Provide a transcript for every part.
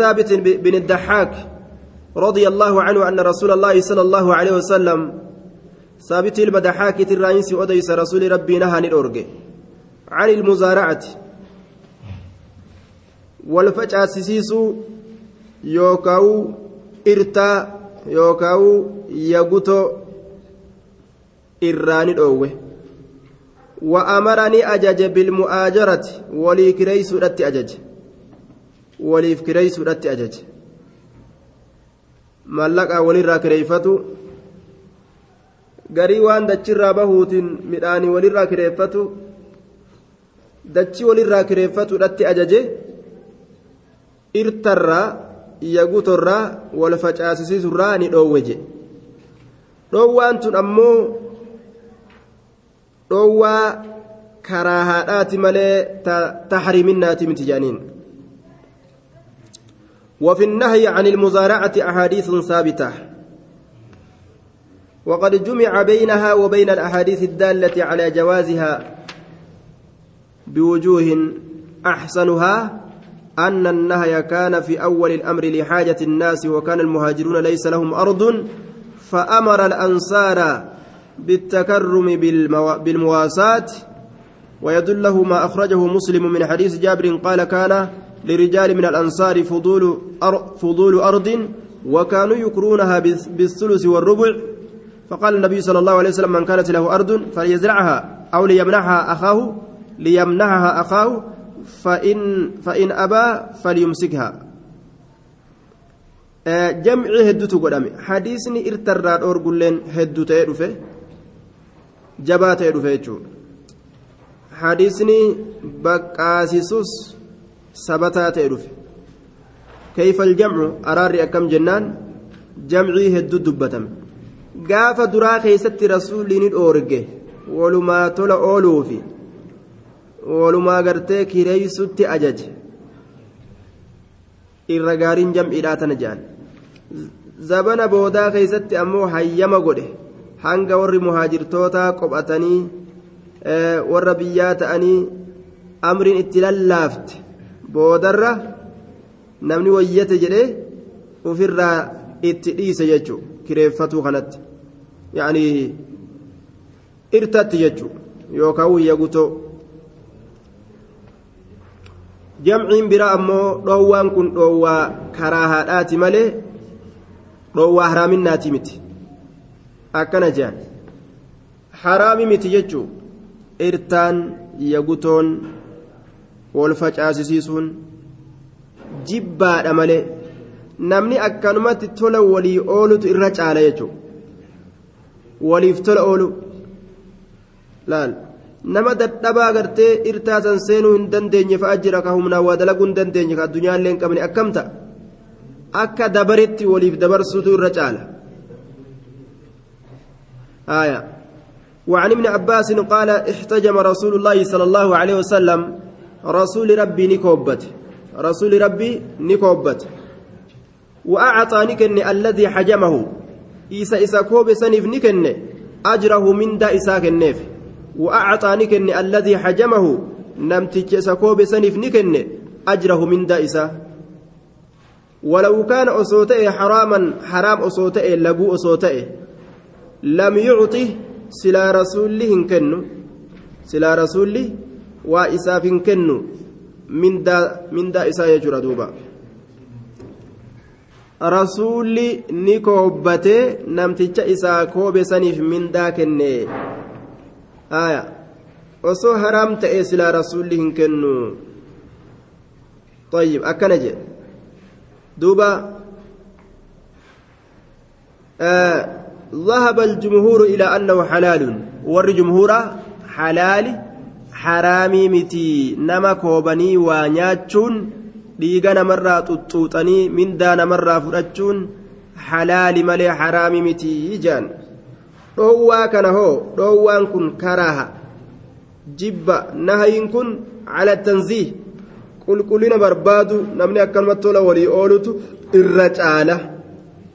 ثابت بن الدحاك رضي الله عنه أن رسول الله صلى الله عليه وسلم ثابت المدحاك الرئيس أديس رسول ربي نهى الأورج عن المزارعة. والفجأة سيسيسو يوكاو إرتا يوكاو يغوتو إراني الأوه وأمرني أجج بالمؤاجرة ولي كريس أجج waliif kireeysuudhatti ajaje mallaqaa walirraa kireeffatu garii waan dachirraa bahuutiin midhaanii walirraa kireeffatu dachii walirraa kireeffatuudhatti ajaje irtarraa yagutorraa wal facaasisiisurraa ni dhoowwe je dhoowwaan tun ammoo dhoowwaa karaa haadhaati malee tahriiminnaati miti jedhaniin وفي النهي عن المزارعة أحاديث ثابتة. وقد جمع بينها وبين الأحاديث الدالة على جوازها بوجوه أحسنها أن النهي كان في أول الأمر لحاجة الناس وكان المهاجرون ليس لهم أرض فأمر الأنصار بالتكرم بالمواساة ويدله ما أخرجه مسلم من حديث جابر قال كان لرجال من الأنصار فضول فضول أرض وكانوا يكرونها بالثلث والربع. فقال النبي صلى الله عليه وسلم من كانت له أرض فليزرعها أو ليمنحها أخاه ليمنحها أخاه فإن فإن أبى فليمسكها. jamci hedduutu godhame hadiisni irtarraa dhoorgulleen hedduu ta'ee dhufe jabaa ta'ee dhufe jechuudha sabataa ta'e dhufe. Keeyfal aljamcu araarri akkam jennaan? Jamcii hedduu dubbatame. Gaafa duraa keessatti rasuulli ni dhoorge walumaa tola ooluufi walumaa gartee kireeysutti ajaje. Irra gaariin jam'iidhaa tana jedhan zabana boodaa keessatti ammoo hayyama godhe. Hanga warri muhaajirtootaa qophatanii eh, warra biyyaa ta'anii amriin itti lallaafte. Boodarra namni wayyate jedhee ofirraa itti dhiise jechuu kireeffatuu kanatti yaanii irtatti jechuu yookaan wayya gutoo jamciin biraa ammoo dhoowwaan kun dhoowwaa karaa haadhaati malee dhoowwaa haraaminaati miti akkana jedhan haraami miti jechuu irtaan yagutoon wal facaasisiisuun jibbaadha malee namni akkanumatti tola walii oolutu irra caala jechuudha waliif tola oolu laal nama dadhabaa gartee irtaasan seenuu hin dandeenye fa'a jira ka humnaan waa dalaguu hin dandeenye ka addunyaallee hin qabne akkam ta'a akka dabaritti waliif dabarsuutu irra caala. آية وعن ابن عباس قال احتجم رسول الله صلى الله عليه وسلم رسول ربي نكوبت. رسول ربي نكوبت. وأعطى نكن الذي حجمه. إيسا إيسا كوب سنف نكن أجره من دا إيسا كنف وأعطى نكن الذي حجمه. نمتك إيسا كوب سنف نكن أجره من دا إيسا. ولو كان أصوتئ حراما حرام أصوتئ لبو أصوتئ لم يعطه سلا رسوله كنو. سلا رسوله waa isaaf hin kennu mindaa isaa jechuudha duuba rasuulli ni koobbatee namticha isaa koobe saniif mindaa kenne aya osoo haraam ta'e silaa rasuulli hin kennu طيب أكنا جي دوبا آه ذهب الجمهور إلى أنه حلال ور جمهورا حلال haraamii miti nama koobanii waa nyaachuun dhiiga namarraa xuxxuuxanii mindaa namarraa fudhachuun halaali malee haraamii miti jaan dhoowwaa kana hoo dhoowwaan kun karaaha. Jibba nahayin kun cala tanziih. Qulqullina barbaadu namni akkanumatti tola walii oolutu irra caala.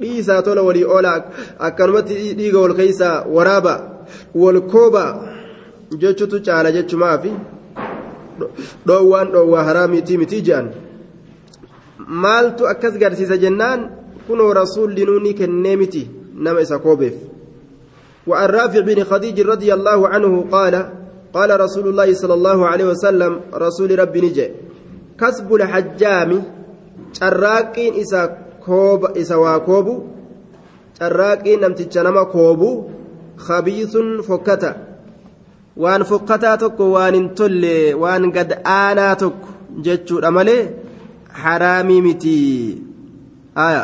Dhiisaa tola walii oola akkanumatti dhiiga wal keeysaa waraaba wal koobaa jechutu caala jechumaafi dhoowwaan dhoowwaa haraamiitii miti jedhan maaltu akkas garsiisa jennaan kunoo rasuulli nuuni kennee miti nama isa koobeef وعن رافع بن خديج رضي الله عنه قال قال رسول الله صلى الله عليه وسلم رسول ربي نجي كسب الحجام kooba isa waa koobu carraaqqiin namticha nama koobu khabiisun fokkata waan fokkataa tokko waan hin tolle waan gad aanaa tokko jechuudha malee haraamii miti aya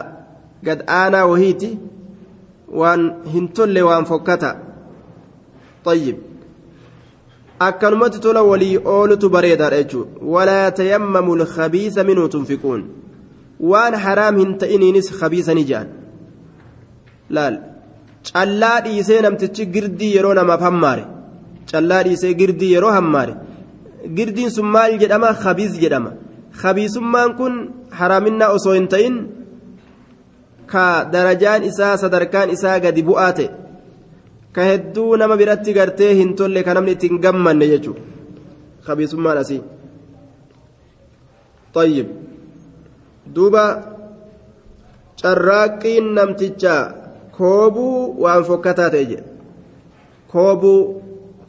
gad aanaa wahiiti waan hin tolle waan fokkata طيب akkanumatti tola walii oolutu bareedaadha jechuudha walaa tayammamu lkhabiisa minhu tunfiquun waan haraam hin ta'iniinis khabiisanii jedhan laal callaa dhiisee namtichi girdii yeroo namaaf hammaare callaa dhiisee girdii yeroo hammaare girdiin sun maal jedhama khabiis jedhama khabiisummaan kun haraaminaa osoo hin ta'in ka darajaan isaa sadarkaan isaa gadi bu'aa ta'e ka hedduu nama biratti gartee hin tolle ka namni ittiin gammanne jechuudha khabiisummaan asii. طيب duuba carraaqqiin namticha koobuu waan fokkataa ta'e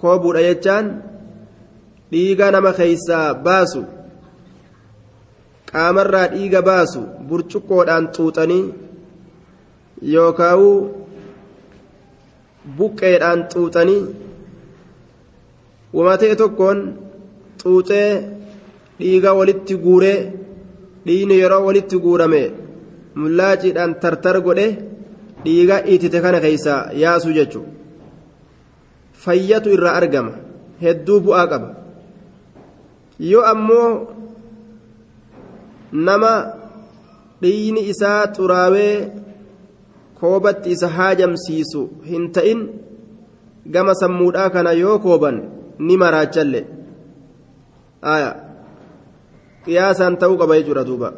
koobuudha jechaan dhiiga nama keeysaa baasu qaamarraa dhiiga baasu burcuqqoodhaan xuuxanii yookaan buqqeedhaan xuuxanii wamatee tokkoon xuuxee dhiiga walitti guuree dhiini yeroo walitti guurame mullaaciidhaan tartar godhe dhiiga itite kana keeysaa yaasuu jechuudha. Fayyatu irraa argama hedduu bu'aa qaba yoo ammoo nama dhiigni isaa xuraawee koobatti isa haajamsiisu hin ta'in gama sammuudhaa kana yoo kooban ni maraachalle aayaa. قياسا توقب يجر دوبا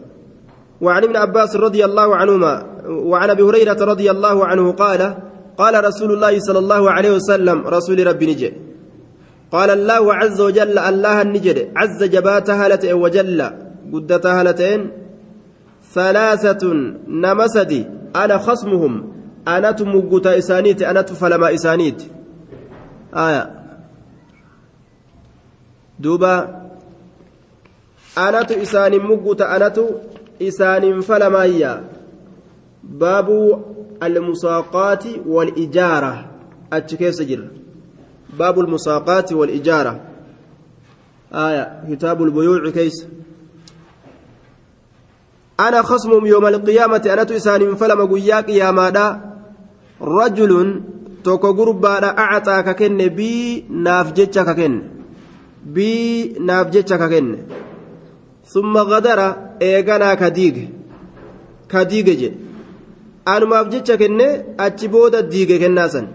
وعن ابن عباس رضي الله عنهما وعن ابي هريره رضي الله عنه قال قال رسول الله صلى الله عليه وسلم رسول ربي نجي قال الله عز وجل الله النجد عز جبات هالة وجل. قدت هالتين ثلاثة نمسدي أنا خصمهم. أنا تمقت إسانيت. أنا تفلما إسانيت. آية. دوبا. anatu isaanin mugguta anatu isaanin falamaayya baabu almusaaqaati walijaara achi keessa jira baabu almusaaqaati walijaara aya kitaabu lbuyuuci keessa أنا خصمهم يوم القيامة أنا تساني فلما قيا قيامادا رجل توكو غربا أعطى ككن بي نافجتش ككن. بي نافجتش ككن. ثم غدر ايغانا كديغ كديغ جي. Anumaaf jecha kenne achi booda diige kennaasan.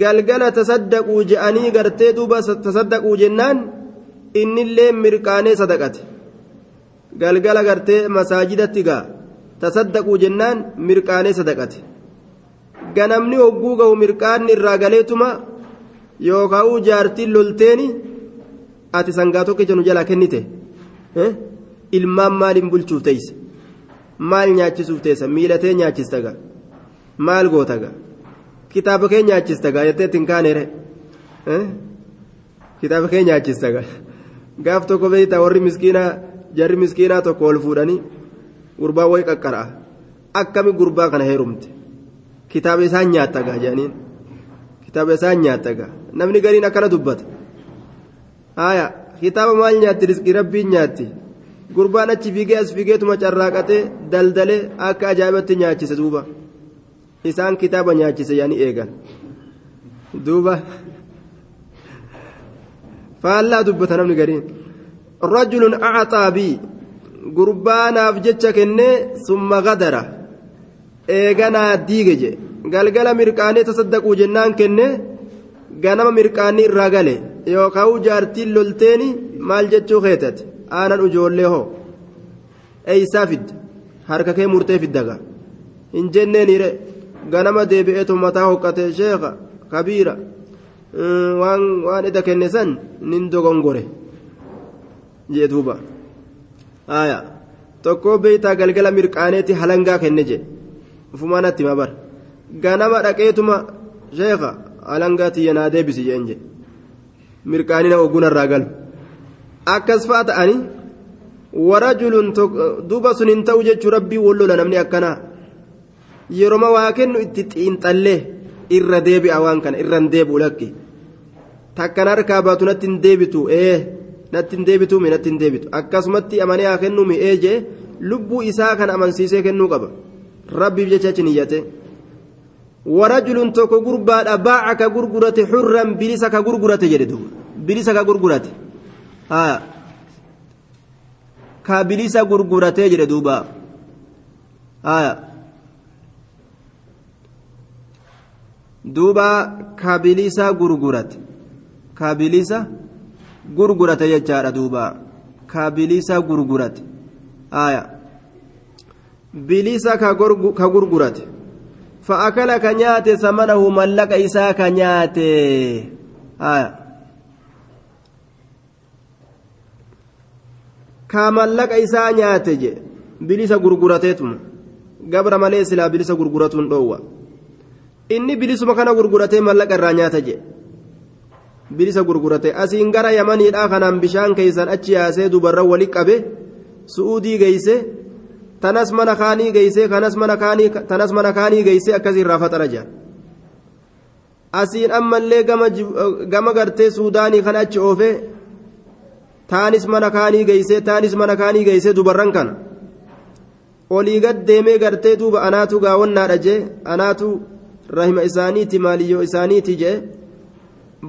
Galgala tasaddaquu je'anii gartee duuba tasaddaquu jennaan innillee mirqaanee sadaqate. Galgala gartee masaajidatti gaa. Tasaddaquu jennaan mirqaanee sadaqate. Ganamni hogguu ga'u mirqaanni irraa galeetuma yookaan jaartiin lolteeni ati sangaa tokkicha nu jalaa kennite. ilmaan maaliin bulchuuf teeyse maal nyaachisuuf teessa miilatee nyaachistaga maal gootaga kitaaba kee nyaachistaga jettee ittiin kaaneere kitaaba kee nyaachistaga gaaf tokko beeyta warri miskiinaa jarri miskiinaa tokko ol fuudhanii gurbaa wayi qaqqara'a akkami gurbaa kana heerumte kitaaba isaan nyaattaga jedhaniin kitaaba isaan nyaattaga namni gariin akkana dubbata haaya kitaaba maal nyaatti riskii rabbiin nyaatti gurbaan achi fiigee as fiigeetuma carraaqatee daldalee akka ajaa'ibatti nyaachise duuba. Isaan kitaaba nyaachise yaani eegan. Duuba. Faallaa dubbata namni gariin. Rajulun acaxaa bii gurbaanaaf jecha kennee summa gadara. Eeganaa diige je galgala mirqaanee tasaddaquu jennaan kennee ganama mirqaanii irraa gale. Yookaan jaartiin lolteeni maal jechuu keetate aanan ijoollee hoo eeysaa fidda harka kee murtee fiddaga hin jenneeniire ganama deebi'eetu mataa hoqqate sheeka kabiira waan waan ida kenne san nin dogongore jee duuba aya tokko beeytaa galgala mirqaaneetti halangaa kenne jedhe ufumaan atti ma bara ganama dhaqeetuma sheeka halangaa tiyya naa deebisi jeen jedhe mirqaanina ogunarraa galu akkas fa'a ta'anii warajulun duuba sun hin ta'u jechuu rabbii wallola namni akkanaa yeroma waa kennu itti xiinxallee irra deebi'a waan kana irra hin deebi'u lakke takkan harkaa baatu natti hin deebitu ee natti hin deebitu mi natti hin deebitu. Akkasumatti amanee haa kennu mi ee jee lubbuu isaa kan amansiisee kennuu qaba. Rabbiif jecha achi niyyate warajulun tokko gurbaadha baaca ka gurgurate xurran bilisa ka gurgurate jedhe duuba. Bilisa ka gurgurate ka bilisa gurguratee jedhe duuba duuba ka bilisa gurgurate ka gurgurate jechaadha duuba ka bilisa gurgurate bilisa ka gurgurate فأكل كنيات ثمنه ملك إساء kaa mallaqa isaa nyaate je bilisa gurgurateetuma. Gabra malee silaa bilisa gurguratuun dhoowwa. Inni bilisuma kana gurguratee mallaqa irraa nyaata je. Bilisa gurgurate. Asiin gara yamaniidhaa kanaan bishaan keeysan achi yaasee dubarra wali qabe su'uudii geeyse tanas mana kaanii geeyse kanas mana tanas mana kaanii geeyse akkasiirraa faxara jaa asiin ammallee gama gartee suudaanii kan achi oofee taanis mana kaanii geeyse taanis mana kaanii geeyse dubarran kana. Olii gad deemee gartee duuba anaatu gaawwannaadha jee anaatu rahima isaaniiti maaliyyoo isaaniiti jee.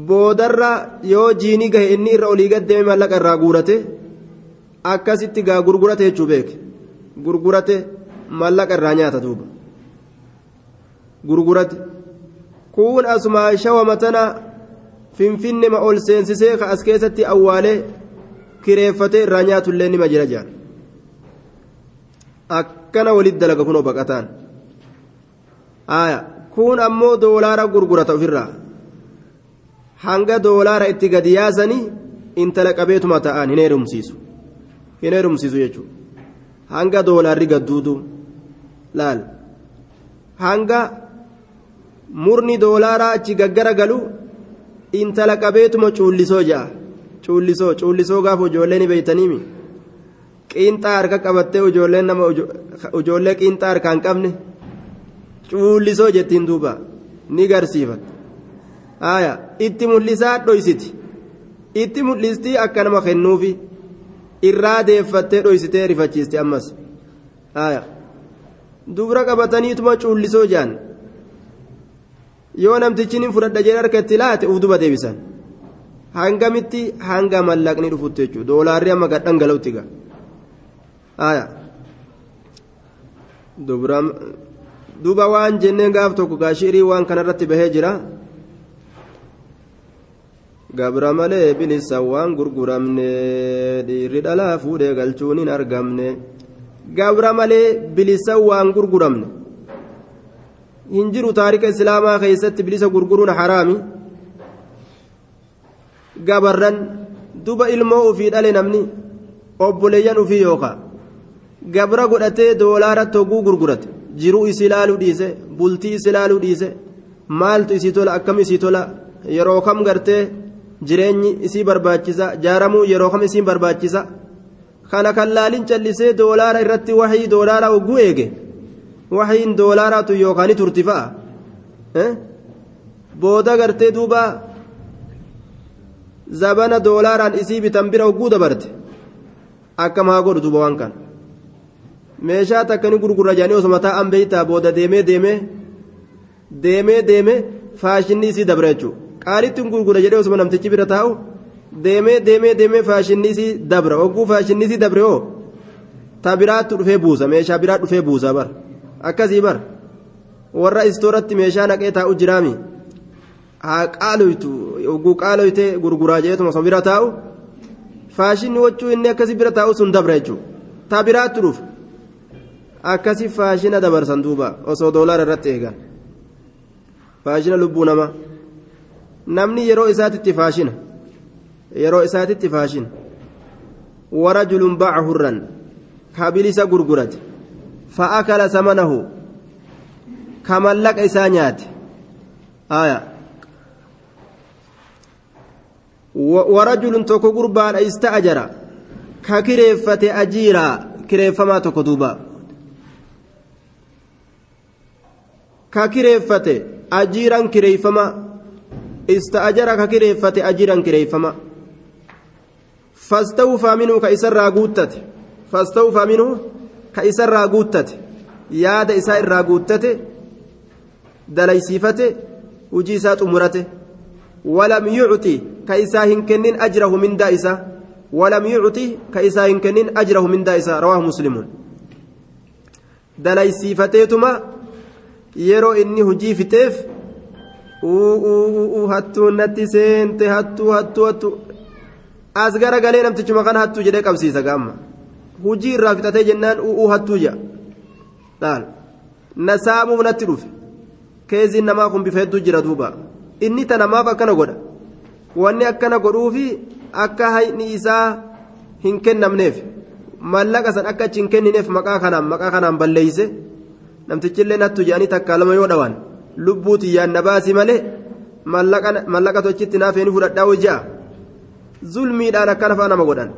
Boodarra yoo jiini gahe inni irra olii gad deemee mallaqa irraa guurate akkasitti gaa gurgurate jechuu beeke. Gurgurate mallaqa irraa nyaata duuba. Gurgurate. Kun asuma shawama tana finfinne ma ol seensisee ka as keessatti awwaalee kireeffate irraa nyaatullee nima jira jaan. Akkana walit dalaga kunoo baqataan kun ammoo doolaara gurgurata ofirraa. Hanga doolaara itti gadi yaasanii intala qabeetuma ta'an hin heerumsiisu. Hin heerumsiisu jechuudha hanga doolaarri gadduudu laal. Hanga murni doolaaraa achi gaggara galu intala qabeetuma cuullisoo ja'a cuullisoo cuullisoo gaafa ijoolleen beeytaniimi qiinxaa harka qabattee ijoolleen nama ijoollee qiinxaa harkaan qabne cuullisoo jettiin duuba ni garsiifata aya itti mul'isaa dhoysiti itti mul'istii akka nama kennuufi irraa deeffattee dhoysitee rifachiiste ammas aya dubra qabataniituma cuullisoo jaan yoo namtichi ni fudhadha jedhe harka itti laate uf duba deebisan hangamitti hanga mallaqni dhufutti jechuudha. Doolaarri amma gadhan galautti gaa. Aya duba waan jenneen gaaf tokko gaashirii waan kanarratti bahee jira. Gabra malee bilisa waan gurguramne dhiirri dhalaa fuudhee galchuun hin argamne. Gabra malee bilisa waan gurguramne. Hin jiru taarika islaamaa keessatti bilisa gurguruun haraami gabarran duba ilmoo ufii dhale namni obboleeyyan ufii yookaa gabra godhatee doolaara togguu gurgurate jiruu isii ilaaluu dhiise bultii isii ilaaluu dhiise maaltu isii tola akkam isii tola yeroo kam gartee jireenyi isii barbaachisa jaaramuu yeroo kam isiin barbaachisa? Kana kan laalin callisee doolaara irratti waxii doolaara hogguu eege? Waxiin doolaaraatu yookaan turti fa'a? Booda gartee duuba zabana doolaaraan isii bitan bira hogguu dabarte akkam haa godhu duuba waan kana meeshaa takka ni gurgurra jedhanii osoo taa'an beeytaa booda deemee deemee deemee deemee faashinni isii dabre jechuudha qaalitti gurgura jedhee osoo namtichi bira taa'u deemee deemee deemee faashinni isii dabra hogguu faashinni isii dabre hoo ta biraattu dhufee buusa meeshaa biraa dhufee buusa bar akkasii bar warra istooratti meeshaa naqee taa'u jiraami haa qaaloytu hogguu qaaloytee gurguraa jedheetuma osoo bira taa'u faashinni wachuu inni akkasii bira taa'u sun dabra jechuudha. Ta biraattu dhufu. akkasi faashina dabarsan duuba osoo doolaara irratti eegan faashina lubbuu namaa namni yeroo isaatitti faashina yeroo isaatitti faashina. Warajulun baaca hurran kabilisa gurgurate. Fa'akala samanahu ka mallaqa isaa nyaate ورجل توكو قربان استأجر ككريفة أجيرا كريفة ما توكو دوبا ككريفة أجيرا كريفما استأجر ككريفة أجيرا كريفما فاستوفى منه كإسر راقوتت فاستوفى منه كإسر راقوتت ياد إساء راقوتت دليسيفته وجيسات أمرته ولم يعطي كإساء كنن أجره من دائسة ولم يعطي كإساء كنن أجره من دائسة رواه مسلم seente hattuu hattuu hattuu as gara galee namtichuma kana hattuu jedhee qabsiisa gaamma hujii irraa fixatee jennaan u'uu hattuu jedha laal na saamuuf natti dhufe keeziin namaa kun bifa hedduu jira duuba inni ta namaaf akkana godha wanni akkana godhuufi akka hayni isaa hin kennamneef mallaqa san akka achi hin kennineef maqaa kanaan maqaa kanaan balleeyse namtichillee nattu jedhanii takkaa lama yoo dhawan lubbuu tiyyaan na baasii malee mallaqa tochitti naafeeni fudhadhaa hojja'a zulmiidhaan akkana fa'a nama godhan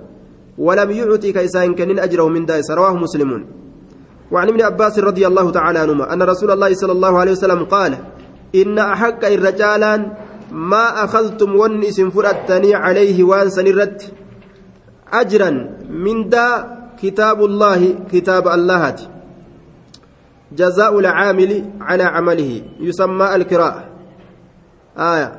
ولم يعطي كيسان كنين أجره من دائس رواه مسلمون وعن ابن عباس رضي الله تعالى عنهما أن رسول الله صلى الله عليه وسلم قال إن أحق الرجالان ما أخذتم ونس فرأتني عليه وان سنرت. أجرا من دا كتاب الله كتاب الله جزاء العامل على عمله يسمى الكراء آية.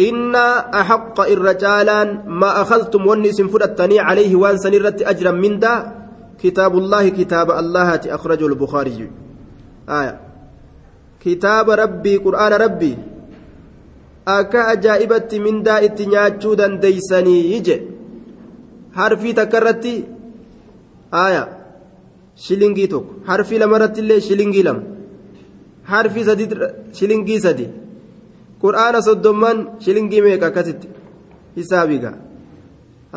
إن أحق الرجالان ما أخذتم ونس فرأتني عليه وان سنرت أجرا من دا كتاب الله كتاب الله أخرجه البخاري. آية. kitaaba rabbii qur'aana rabbii akka ajaa'ibatti mindaa itti nyaachuu dandeeysanii je harfii takka irratti aaya shilingii tokko. Harfii lamarratti illee shilingii lama. Harfii sadi shilingii sadi qur'aana soddomman shilingii meeqa akkasitti? Hisaabiga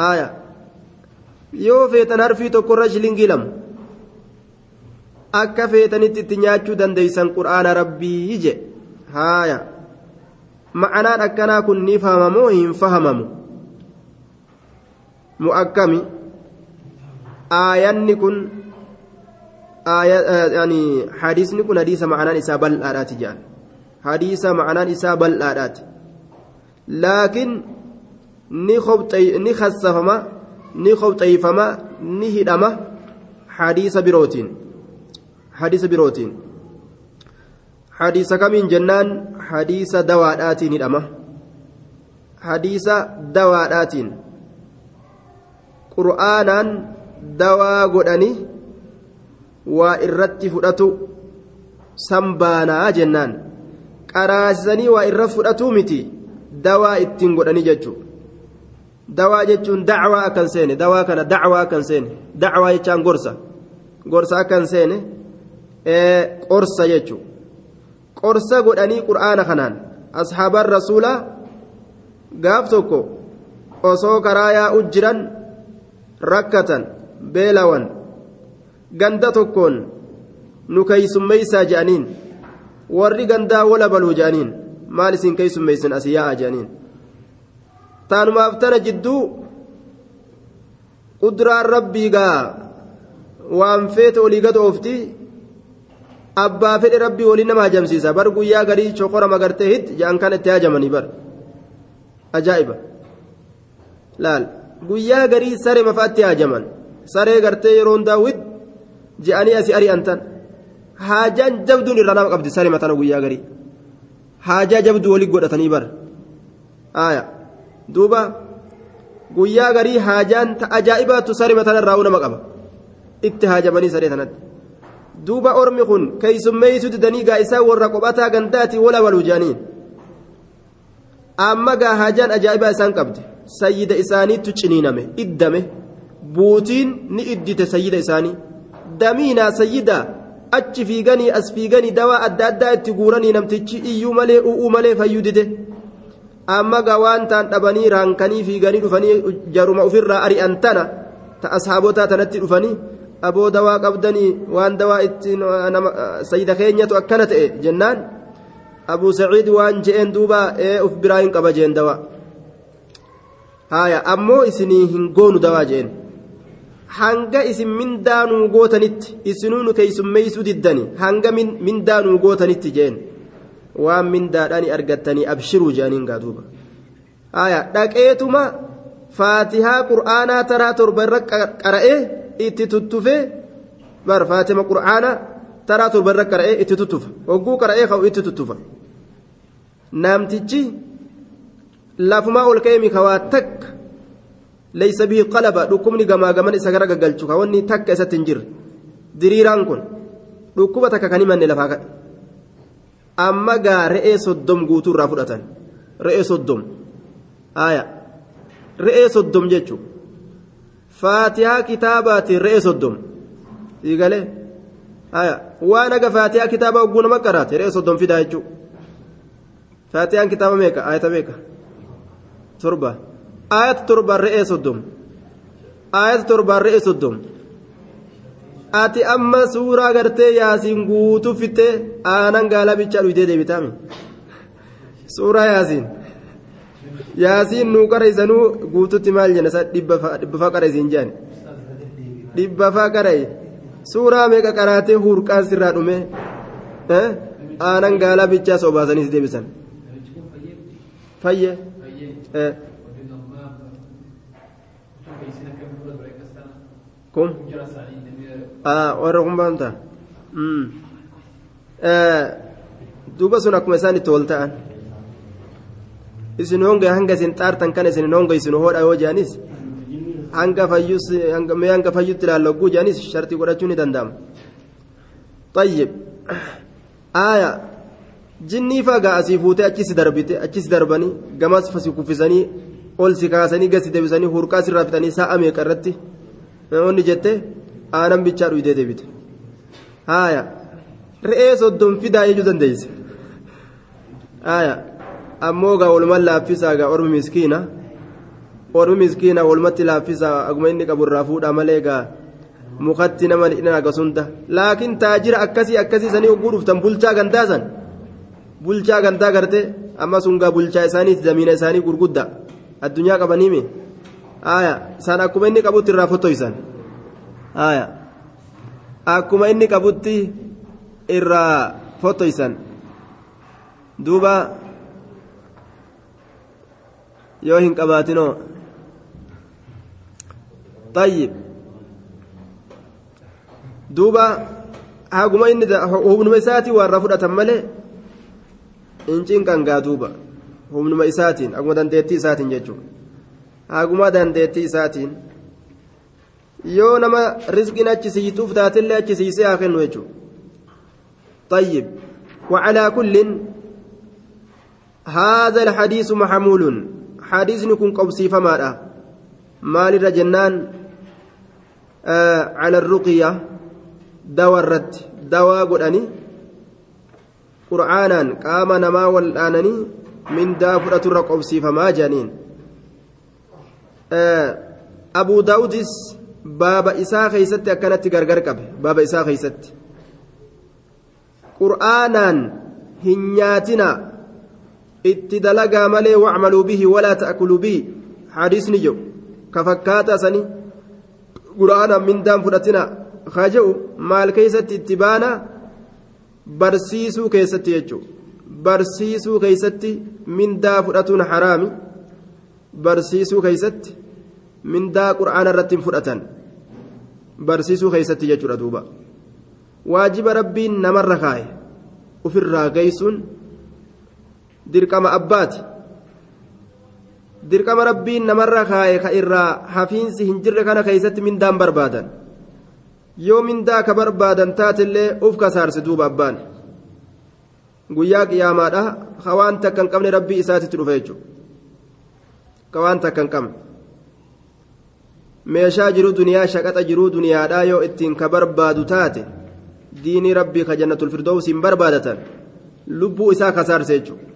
aaya yoo feetan harfii tokko irra shilingii lama. Akka feetanitti itti nyaachuu dandeeysan qur'aana rabbii je haaya ma'anaan akkanaa kun ni fahamamoo hin fahamamu mu'akkami aayanni kun yani hadiisni kun hadiisa ma'anaan isaa bal'aadhaati jedhan hadiisa ma'anaan isaa bal'aadhaati laakiin ni khassafama ni khobxeeyfama ni hidhama hadiisa birootiin hadiisa kamiin jennaan hadiisa dawaadhaatiin hidhama hadiisa dawaadhaatiin qur'aanaan dawaa godhani waa irratti fudhatu sambaanaa jennaan qaraasisanii waa irra fudhatuu miti dawaa ittiin godhanii jechuudha dawaa jechuun dacwaa akkan seene dawaa kana dacwaa akkan seene dacwaa jechaan gorsa gorsa akkan qorsa jechuudha qorsa godhanii qur'aana kanaan. Ashaabaan rasuulaa gaaf tokko osoo karaa yaa'u jiran rakkatan beelawan ganda tokkoon nu keeysummeeysaa je'aniin. Warri gandaa wala baluu je'aniin. Maal isin keeysummeeysin asii yaa'a je'aniin. Taanumaaf tana jidduu quduraan rabbii gaa waan feete olii gad oofti abbaa fedhe rabbii waliin nama hajamsiisa bar guyyaa garii chokora magartee hit jedhan kan itti hajamanii bar ajaa'iba laal guyyaa garii saree mafaatti hajaman saree gartee yeroon daawwit je'anii asii ari'an tan haajaan jabduun irra nama qabdi saree matana guyyaa garii haajaa jabduu walii godhatanii bar aayaa duuba guyyaa garii haajaan ajaa'ibaatu saree matana irraa nama qaba itti haajamanii saree tanatti. Duuba ormi kun keeysummeeysu didanii gaa isaa warra qophataa gandaati wala waluu jaaniin amma gaa haajaan ajaa'ibaa isaan qabde sayyida isaaniitu ciniiname iddame buutiin ni iddite sayyida isaanii damiinaa sayyida achi fiiganii as fiiganii dawaa adda addaa itti guuranii namtichi iyyuu malee u'uu malee fayyuu dide amma gaa waan taan dhabanii raankanii fiiganii dhufanii jaruma ofirraa ari'an tana ta ashaabotaa tanatti dhufanii aboo dawaa qabdanii waan dawaa ittiin sayida keenyatu akkana ta'e jennaan abuu saciid waan je'een duuba ee uf biraa hin qaba jeen dawaa haya ammoo isinii hin goonu dawaa jeen. Hanga isin mindaanuu gootanitti isinuu nu keeysummeeysuu diddani hanga mindaanuu gootanitti jeen. Waan mindaadhaani argattanii abshiruu jeaniin gaa duuba. Haya dhaqeetuma faatihaa qur'aanaa taraa torba irra qara'ee itti tuttufee bar faatima qur'aanaa taraa torba irra qara'ee itti tuttufa. Hogguu qara'ee ka'u itti tuttufa. Namtichi lafumaa ol ka'ee mikawaa takka leeysa bihi qalaba dhukkubni gamaa gaman isa gara gaggalchu ka wanni takka isatti hin jirre. Diriiraan kun dhukkuba takka kan himanne lafaa ka'e amma gaa re'ee soddom guutuu irraa fudhatan. Re'ee soddom haaya re'ee soddom jechuun faatihaa kitaabaatiin re'ee soddom haaya waan aga faatihaa kitaaba hogguu nama qaraate re'ee soddom fidaa jechuun faatihaan kitaaba meeqa? Ayata meeqa? Torba. Ayata torbaan re'ee soddom ayata torbaan re'ee soddom ati amma suuraa gartee yaasiin guutuu fittee aanan gaalaa bichaa dhuyitee deebitaami suuraa yaasiin yaasiin nuu qaraysanuu guututti maal jenna isa dhibbafaa qaraysiin jedhan dhibbafaa qaray suuraa meeqa qaraatee hurqaan sirraa dhume aanan gaalaa bichaa sobaasaniis deebisan fayye kun warra kun baanta duuba sun akkuma isaan itti wal ta'an isin honga hanga isin xaartan kana isin honga isin hoodha yoo jaanis hanga fayyus mee hanga fayyutti ilaallogguu jaanis shartii godhachuu ni danda'ama tayyib aaya jinnii fagaa asii fuutee achis darbite achis darbanii gamas fasi kuffisanii ol si kaasanii gasi deebisanii hurqaa sirraa fixanii sa'a meeqa irratti onni jettee aanan bichaa dhuyidee deebite haaya re'ee soddom fidaa jechuu dandeeyse haaya ammoo gaa walumaan laaffisaa gaa ormi miskiina ormi miskiina walumatti laaffisaa aguma inni qabu irraa fuudhaa malee gaa mukatti nama hidhan agasunda laakiin taajira akkasii akkasii sanii hogguu dhuftan bulchaa gandaasan bulchaa gandaa gartee amma sun gaa bulchaa isaaniiti zamiina isaanii gurguddaa addunyaa qabaniimi haaya san akkuma inni qabutti irraa fotoysan haaya akkuma inni qabutti irraa fotoysan duuba yoo hin qabaatinoo طيب duuba haguma inni humnuma isaatii warra fudhatan malee hin cinqangaa duuba humnuma isaatiin haguma dandeettii isaatiin jechuudha haguma dandeettii isaatiin yoo nama rizqiin achi siituuf taatillee achi siisee haa kennu jechuudha طيب وعلى كل هذا الحديث محمول حديث نكون قبسي فما مال الجنان آه على الرقية دواء الرد دواء قراني قرآنا قام نما والآنني من دافرة الرقبسي فما جانين. آه أبو داودس باب إساء خيست أكنت غرغر باب إساء خيست. قرآنا هنياتنا itti dalagaa malee wacmaluu bihi walaa taakuluu bihi. Hadiisni jiru ka fakkaataa sani qura'aana mindaan fudhatina haa je'u maal keessatti itti baana? Barsiisuu keessatti jechuudha barsiisuu keessatti mindaa fudhatuun haraami. Barsiisuu keessatti mindaa qura'aana irratti fudhatan. Barsiisuu keessatti jechuudha duuba. Waajiba rabbiin namarra kaa'e ofirraa geessuun. Dirqama abbaati. Dirqama rabbiin namarra kaaye ka irraa hafiinsi hin jirre kana keeysatti mindaan barbaadan. Yoo mindaa ka barbaadan taatillee uf kasaarse duuba abbaan. Guyyaa qiyaamaadha. Ka waan takka hin qabne rabbii isaatitti dhufe jechuudha. Ka takka hin qabne. Meeshaa jiru duniyaa shaqaxa jiruu duniyaadhaa yoo ittiin ka barbaadu taate diinii rabbii ka jannatul firdoos hin barbaadatan lubbuu isaa kasaarse jechuudha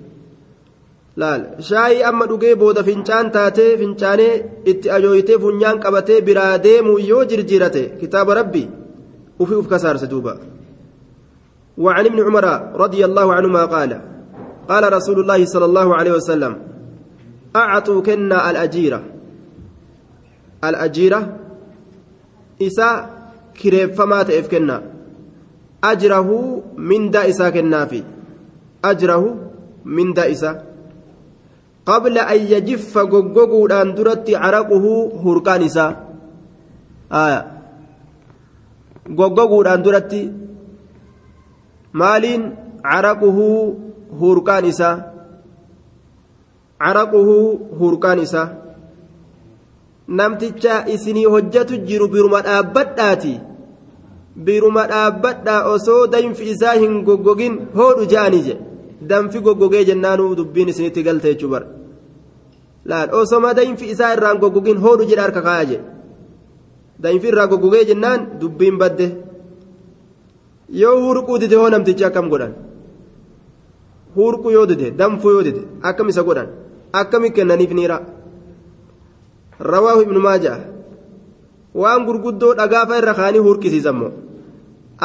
laal shaayii amma dhugee booda fincaan taatee fincaanee itti ajooyitee funyaan qabatee biraa deemu yoo jirjirate kitaaba rabbi ufi uf kasaarse duuba وعن ابن عمر رضي الله عنهما قال قال رسول الله صلى الله عليه وسلم أعطوا كنا الأجيرة الأجيرة إسا كريف فما تئف كنا أجره من دا إسا كنا في أجره من دا qabla an yajiffa goggoguudhaan duratti caraquhu hurqaan isaa goggoguudhaan duratti maaliin caraquhu hurqaan isaa caraquhu hurqaan isaa namticha isinii hojjetu jiru biruma dhaabbadhaati. Biruma dhaabbadhaa osoo danfi isaa hin goggogin hoodhu ja'anii jedhe danfi goggogee jennaanuu dubbiin isinitti galte jechuu laal osoma danfi isaa irraan goggogin hoodhu jedha harka kaaya je danfi irraa goggogee jennaan dubbiin badde yoo hurquu dide hoo namtichi akkam godhan hurquu yoo dide danfuu yoo dide akkam isa godhan akkami kennaniif niira rawaahu ibnu maaja waan gurguddoo dhagaafa irra kaanii hurqisiisammoo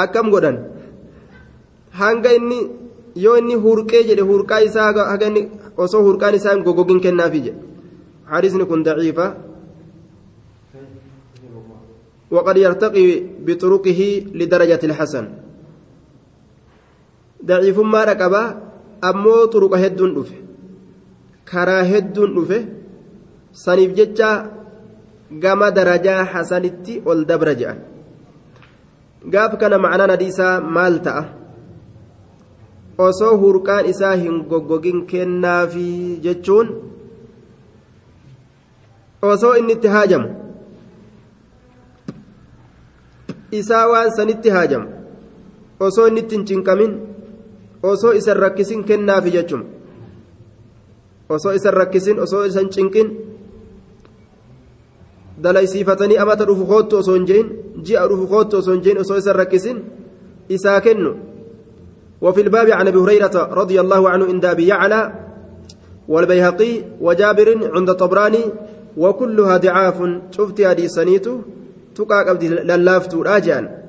akkam godhan hanga inni yoo inni hurqee jedhe hurqaa isaa haga inni osoo hurqaan isaa hin goggogin kennaafi jedhe حديثني كن ضعيفة وقد يرتقي بطرقه لدرجة الحسن daciifummaa dhaqabaa ammoo xuruqa hedduun dhufe karaa hedduun dhufe saniif jecha gama darajaa hasanitti ol dabra jedhan gaaf kana macnaan hadiisaa maal ta'a osoo hurqaan isaa hin goggogin kennaafi jechuun osoo inni itti haajamu isaa waan sanitti haajamu osoo inni itti hin cinqamin osoo isan rakkisin kennaafi jechuun osoo isan rakkisin osoo isan cinqin dalaysiifatanii amata dhufu koottu osoo hin jehin ji'a dhufu koottu osoo hin jehin osoo isan rakkisin isaa kennu وفي الباب عن ابي هريره رضي الله عنه عند ابي يعلى والبيهقي وجابر عند طبراني وكلها ضعاف شفت هذه سنيته تقع قبل للافتو راجعا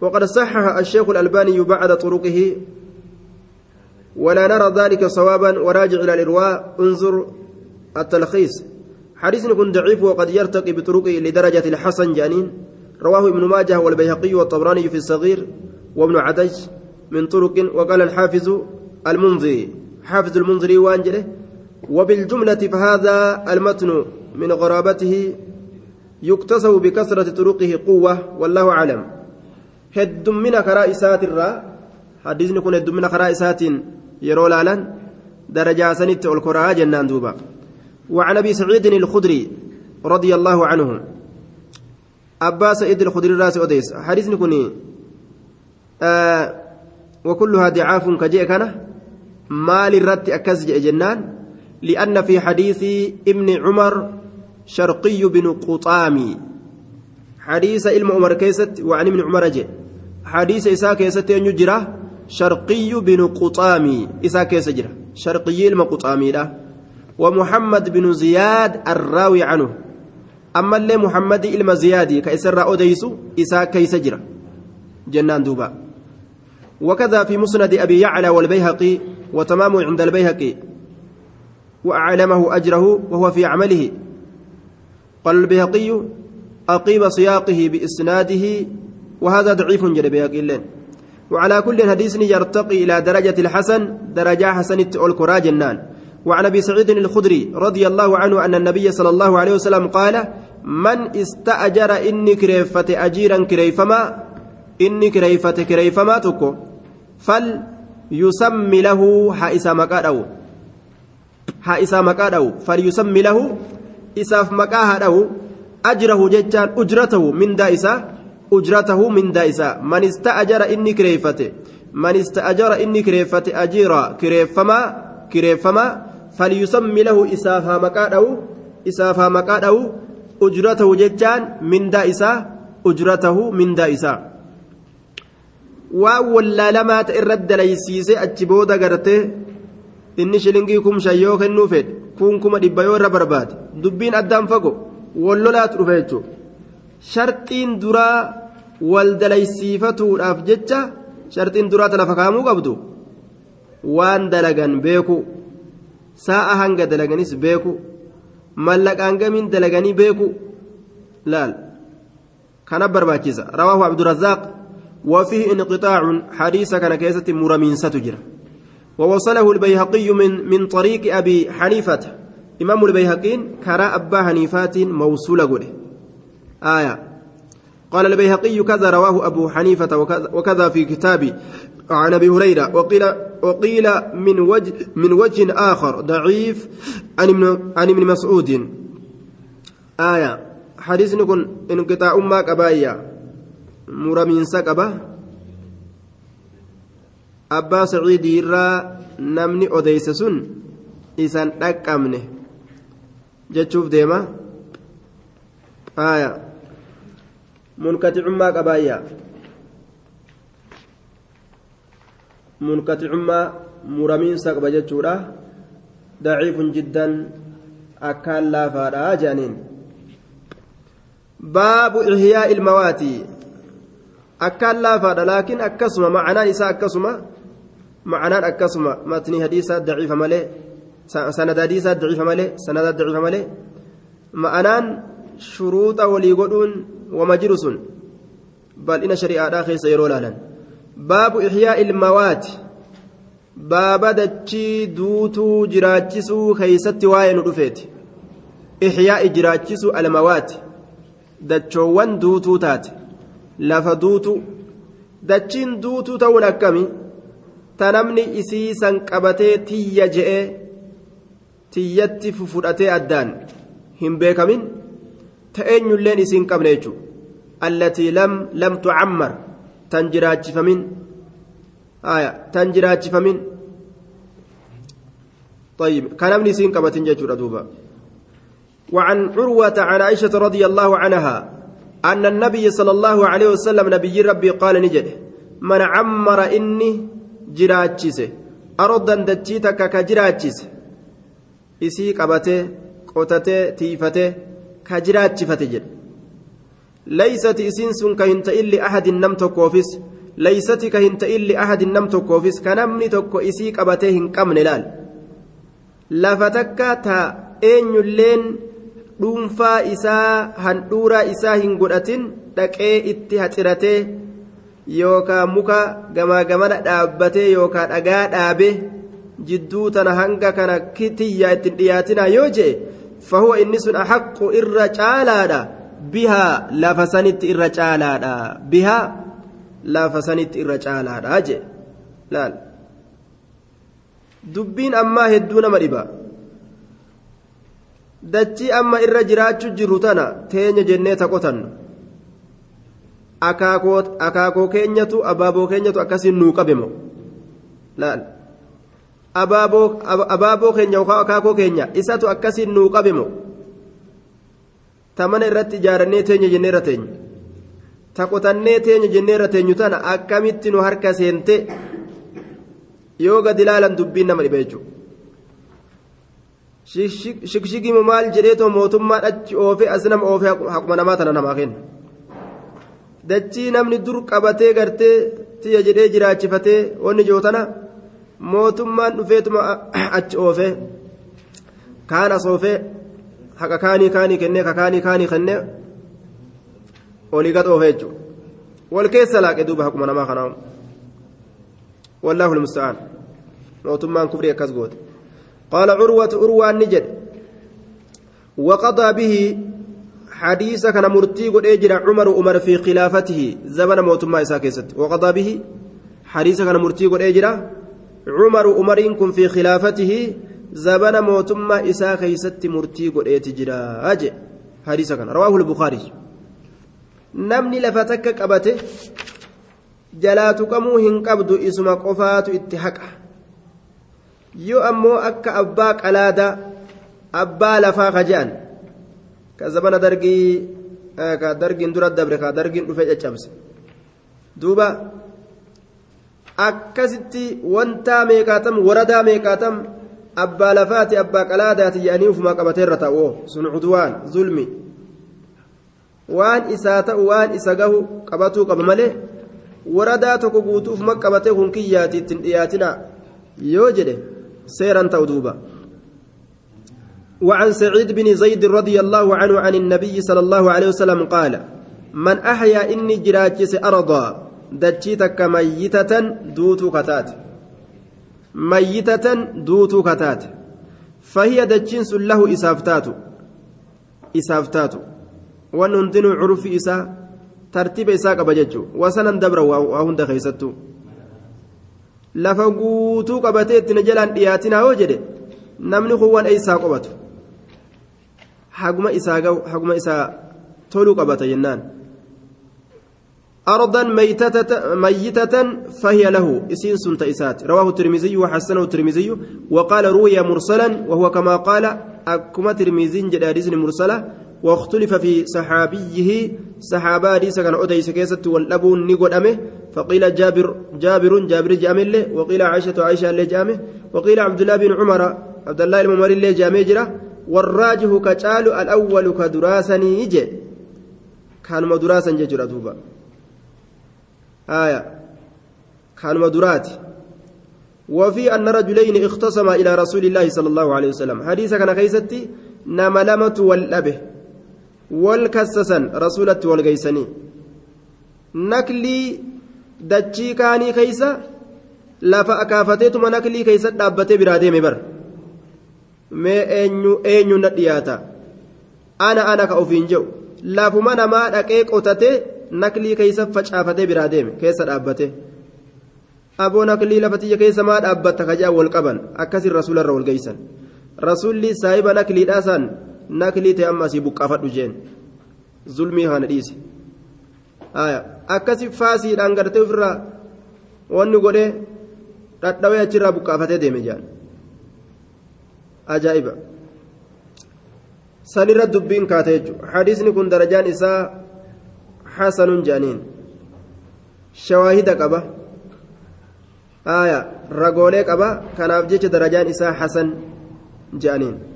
وقد صحح الشيخ الألباني بعد طرقه ولا نرى ذلك صوابا وراجع إلى الإرواء انظر التلخيص. حديث يكون ضعيف وقد يرتقي بطرقه لدرجة الحسن جانين. رواه ابن ماجه والبيهقي والطبراني في الصغير وابن عدج من طرق وقال الحافظ المنذري. حافظ المنذري وانجله وبالجملة فهذا المتن من غرابته يكتسب بكثرة طرقه قوة والله أعلم. karaa isaatirraa hadiisni kun heddummina karaa isaatiin yeroo laalan darajaa sanitti ol koraa jennaan duuba وعن أبي سعيد الخدري رضي الله عنه أبا سعيد الخدري راس أديس حديث نكوني آه وكلها ضعاف كجئ كان مال الرت أكز جنان لأن في حديث ابن عمر شرقي بن قطامي. حديث علم عمر كيست وعن ابن عمر جئ حديث إساء كيست ينجرة شرقي بن قطامي. إساء كيس شرقي علم قطامي له ومحمد بن زياد الراوي عنه. أما اللي محمد علم زيادي كيسر أوديس إساء كيس جنان دوبا. وكذا في مسند أبي يعلى والبيهقي وتمام عند البيهقي. وأعلمه أجره وهو في عمله. قال البيهقي أقيم سياقه بإسناده وهذا ضعيف جل بيهقي وعلى كل حديث يرتقي إلى درجة الحسن درجة حسن الكرا جنان وعن أبي سعيد الخدري رضي الله عنه أن النبي صلى الله عليه وسلم قال من استأجر إني كريفة أجيرا كريفما إني كريفة كريفما تكو فليسمي له حائس haa isaa maqaa dha'u falyusammi lahu isaaf maqaa haa dha'u ajrahu jechaan ujratahu mindaa isaa ujratahu mindaa isaa. Man ista'ajara inni kireeffate man ista'ajara inni kireeffate ajiira kireeffamaa kireeffamaa falyusammi lahu isaaf haa maqaa dha'u isaaf haa maqaa dha'u ujratahu jechaan mindaa isaa ujratahu mindaa isaa. Waan wallaalamaa ta'e irratti dalaysiisee achi booda gartee inni shilingii kum shan yoo kennuu fedhe kun kuma dhibba yoo irra barbaade dubbiin addaan fago wallolaatu dhufe jechuudha sharxiin duraa wal dalaysiifatuudhaaf jecha sharxiin duraa tana fakaamuu qabdu waan dalagan beeku sa'a hanga dalaganis beeku mallaqaan gamiin dalaganii beeku laal kana barbaachisa rawaahu abdurazaaq وفيه انقطاع حديث كان كيسة مرمين ستجرى ووصله البيهقي من من طريق أبي حنيفة. إمام البيهقين كرا أبا حنيفات موصولة قوله آية. قال البيهقي كذا رواه أبو حنيفة وكذا, وكذا في كتابي عن أبي هريرة. وقيل وقيل من وجه من وجه آخر. ضعيف. عن ابن عن ابن مسعود. آية. حديث نكون انقطاع ما كبايا مرمين سكبة abbaa saciidii irraa namni odeyse sun isan dhaqqabne jechuuf deema aya munkaticummaa qabaayya munkaticummaa muramiinsa qaba jechuudha daciifun jiddan akkaan laafaadha jedhaniin baabu ihyaa ilmawaatii akkaan laafaadha laakiin akkasuma macanaan isaa akkasuma معناه أكسما متني حديثة ضعيفة ملء سند حديثة ضعيفة ملء سند ضعيفة ملء معناه شروط وليقولون ومجلس. بل إن شريعة آخر سيروا لنا باب إحياء الموات. باب دتشي دوتو جراجسو خيست واين رفيت. إحياء جراجسو الموات. دتشوان دوتو تات. لف دوتو. دتشين دوتو تون أكمي ta namni isii san qabatee tiyya je'e tiyyatti fudhatee addaan hin beekamin ta eenyulleen isiin qabne jechuudha allatii lam lam tucammar tan jiraachifamin tan jiraachifamin طيب كان ابن سين قبتين جاتشورا دوبا وعن عروة عن عائشة رضي الله عنها أن النبي صلى الله عليه وسلم نبي ربي قال نجد من عمر إني jiraachise. Aroddan dachii takka ka jiraachise. Isii qabatee qotatee tiifatee ka jiraachifate jedhe. Laysati isiin sun ka hin ta'in li'ahadin nam tokkoofis laysati ka hin ta'in li'ahadin nam tokkoofis ka namni tokko isii qabatee hin qabne laal. Lafa takka ta eenyulleen dhuunfaa isaa handhuuraa isaa hin godhatin dhaqee itti haxiratee yookaan muka gamaa gamana dhaabbatee yookaan dhagaa dhaabe jidduu tana hanga kana tiyyaa ittiin dhiyaatinaa yoo jee fahuwa inni sun haqqu irra caalaadha. Bihaa lafa sanitti irra caalaadha. Bihaa lafa sanitti irra caalaadha jee. Laal. Dubbiin ammaa hedduu nama dhiba. Dachii amma irra jiraachuu jirru tana teenya jennee ta qotannu akaakoo keenyatu abaaboo keenyatu akkasiin nuu qabemo laal abaaboo keenya yookaan akaakoo keenya isatu akkasiin nuu qabemo ta mana irratti ijaarannee teenya jennee irra teenya ta teenya jennee irra teenyu tana akkamitti nu harka seente yoo gadi ilaalan dubbiin nama dhiba jechuudha shikshigimu maal jedheetoo mootummaan achi oofee as nama oofee haquma namaa tana namaa kenna. Dachii namni dur qabatee gartee tiyya jedhee jiraachifatee wanni jootana mootummaan dhufeetuma achi oofee kaan as oofee haqa kaanii kaanii kennee ka kaanii kennee olii gad oofee jechuudha. Wal keessa laaqee duuba haquma namaa kanaa wallaahu almusta'aan. Mootummaan kufrii akkas goote. Qaala curwatu urwaan ni jedhe. Waqadaa bihi حديث كان مرتي قد اجرى عمر عمر في خلافته زمن موت ما إساء كيست وقضى به حديث كان مرتي قد اجرى عمر عمر كن في خلافته زمن موت ما إساء كيست مرتي قد اجرى أجي حديث كان رواه البخاري نمني لفتك قبته jalaatu qamuu hin qabdu isuma qofaatu itti haqa. Yoo ammoo akka abbaa qalaada abbaa lafaa ka zabana dhufe caccabse duuba akkasitti wantaa meeqaatam waradaa meeqaatam abbaa lafaati abbaa qalaadaati jedhanii ufumaa qabateerra ta'u sun cudwaan zulmi waan isaa ta'u waan isa gahu qabatuu qaba malee waradaa tokko guutuuf qabatee kun kiyyaati ittiin dhiyaatina yoo jedhe seeran ta'u duuba وعن سعيد بن زيد رضي الله عنه عن النبي صلى الله عليه وسلم قال من أحيا إني جراجس أرضا دجيتك ميتة دوت كتات. ميتة دوت كتات. فهي دجنس له إسافتات. إسافتات. ونندن عرف إسا ترتيب إساق بججو وسنا دبر وهند خيستو. lafa guutuu qabatee itti na jalaan dhiyaatinaa yoo jedhe namni gahu haguma isaa toluu qabata jennaan. أرضا ميتة ميتة فهي له إسين سنت إسات رواه الترمذي وحسنه الترمذي وقال روي مرسلا وهو كما قال أكما ترمذي جداريز مرسلة واختلف في صحابيه صحابة ليس كان أديس كيست والأبو نقول أمه فقيل جابر جابر جابر جامل وقيل عائشة عائشة اللي جامه وقيل عبد الله بن عمر عبد الله الممر اللي جامه جرا والراجح كتال الأول كدراسني يجي كان مدراسا ججرا دوبا. آية. كان مدرات وفي أن رجلين اختصما إلى رسول الله صلى الله عليه وسلم. حديث كان خيستي نملمة والأبه. والكسسا رسولة والقيسني نكلي dachii kaanii keeysa lafa akaafateetuma naklii keeysa dhaabbatee biraa deeme bar mee eenyu na dhiyaata? Ana ana ka ofiin jedhu lafuma namaa dhaqee qotatee naklii keeysa facaafatee biraa deeme keessa dhaabbate. Aboo naklii lafatiyya keessa maa dhaabbatta kajaa wal qaban? Akkasin rasuularra wal geeysan rasuulli saahiba nakliidhaasaan naklii ta'e amma asii buqqaafadhu jeen. Zulmii kana dhiise akkasi faasiidhaan gartee ofirraa wanni godhee dhadhawee achirraa buqqaafatee deeme jaan ajaa'iba sanirra dubbiin kaate jechuudha hadiisni kun darajaan isaa hasanun jaaniin shawaahida qaba aya ragoolee qaba kanaaf jecha darajaan isaa hasan jaaniin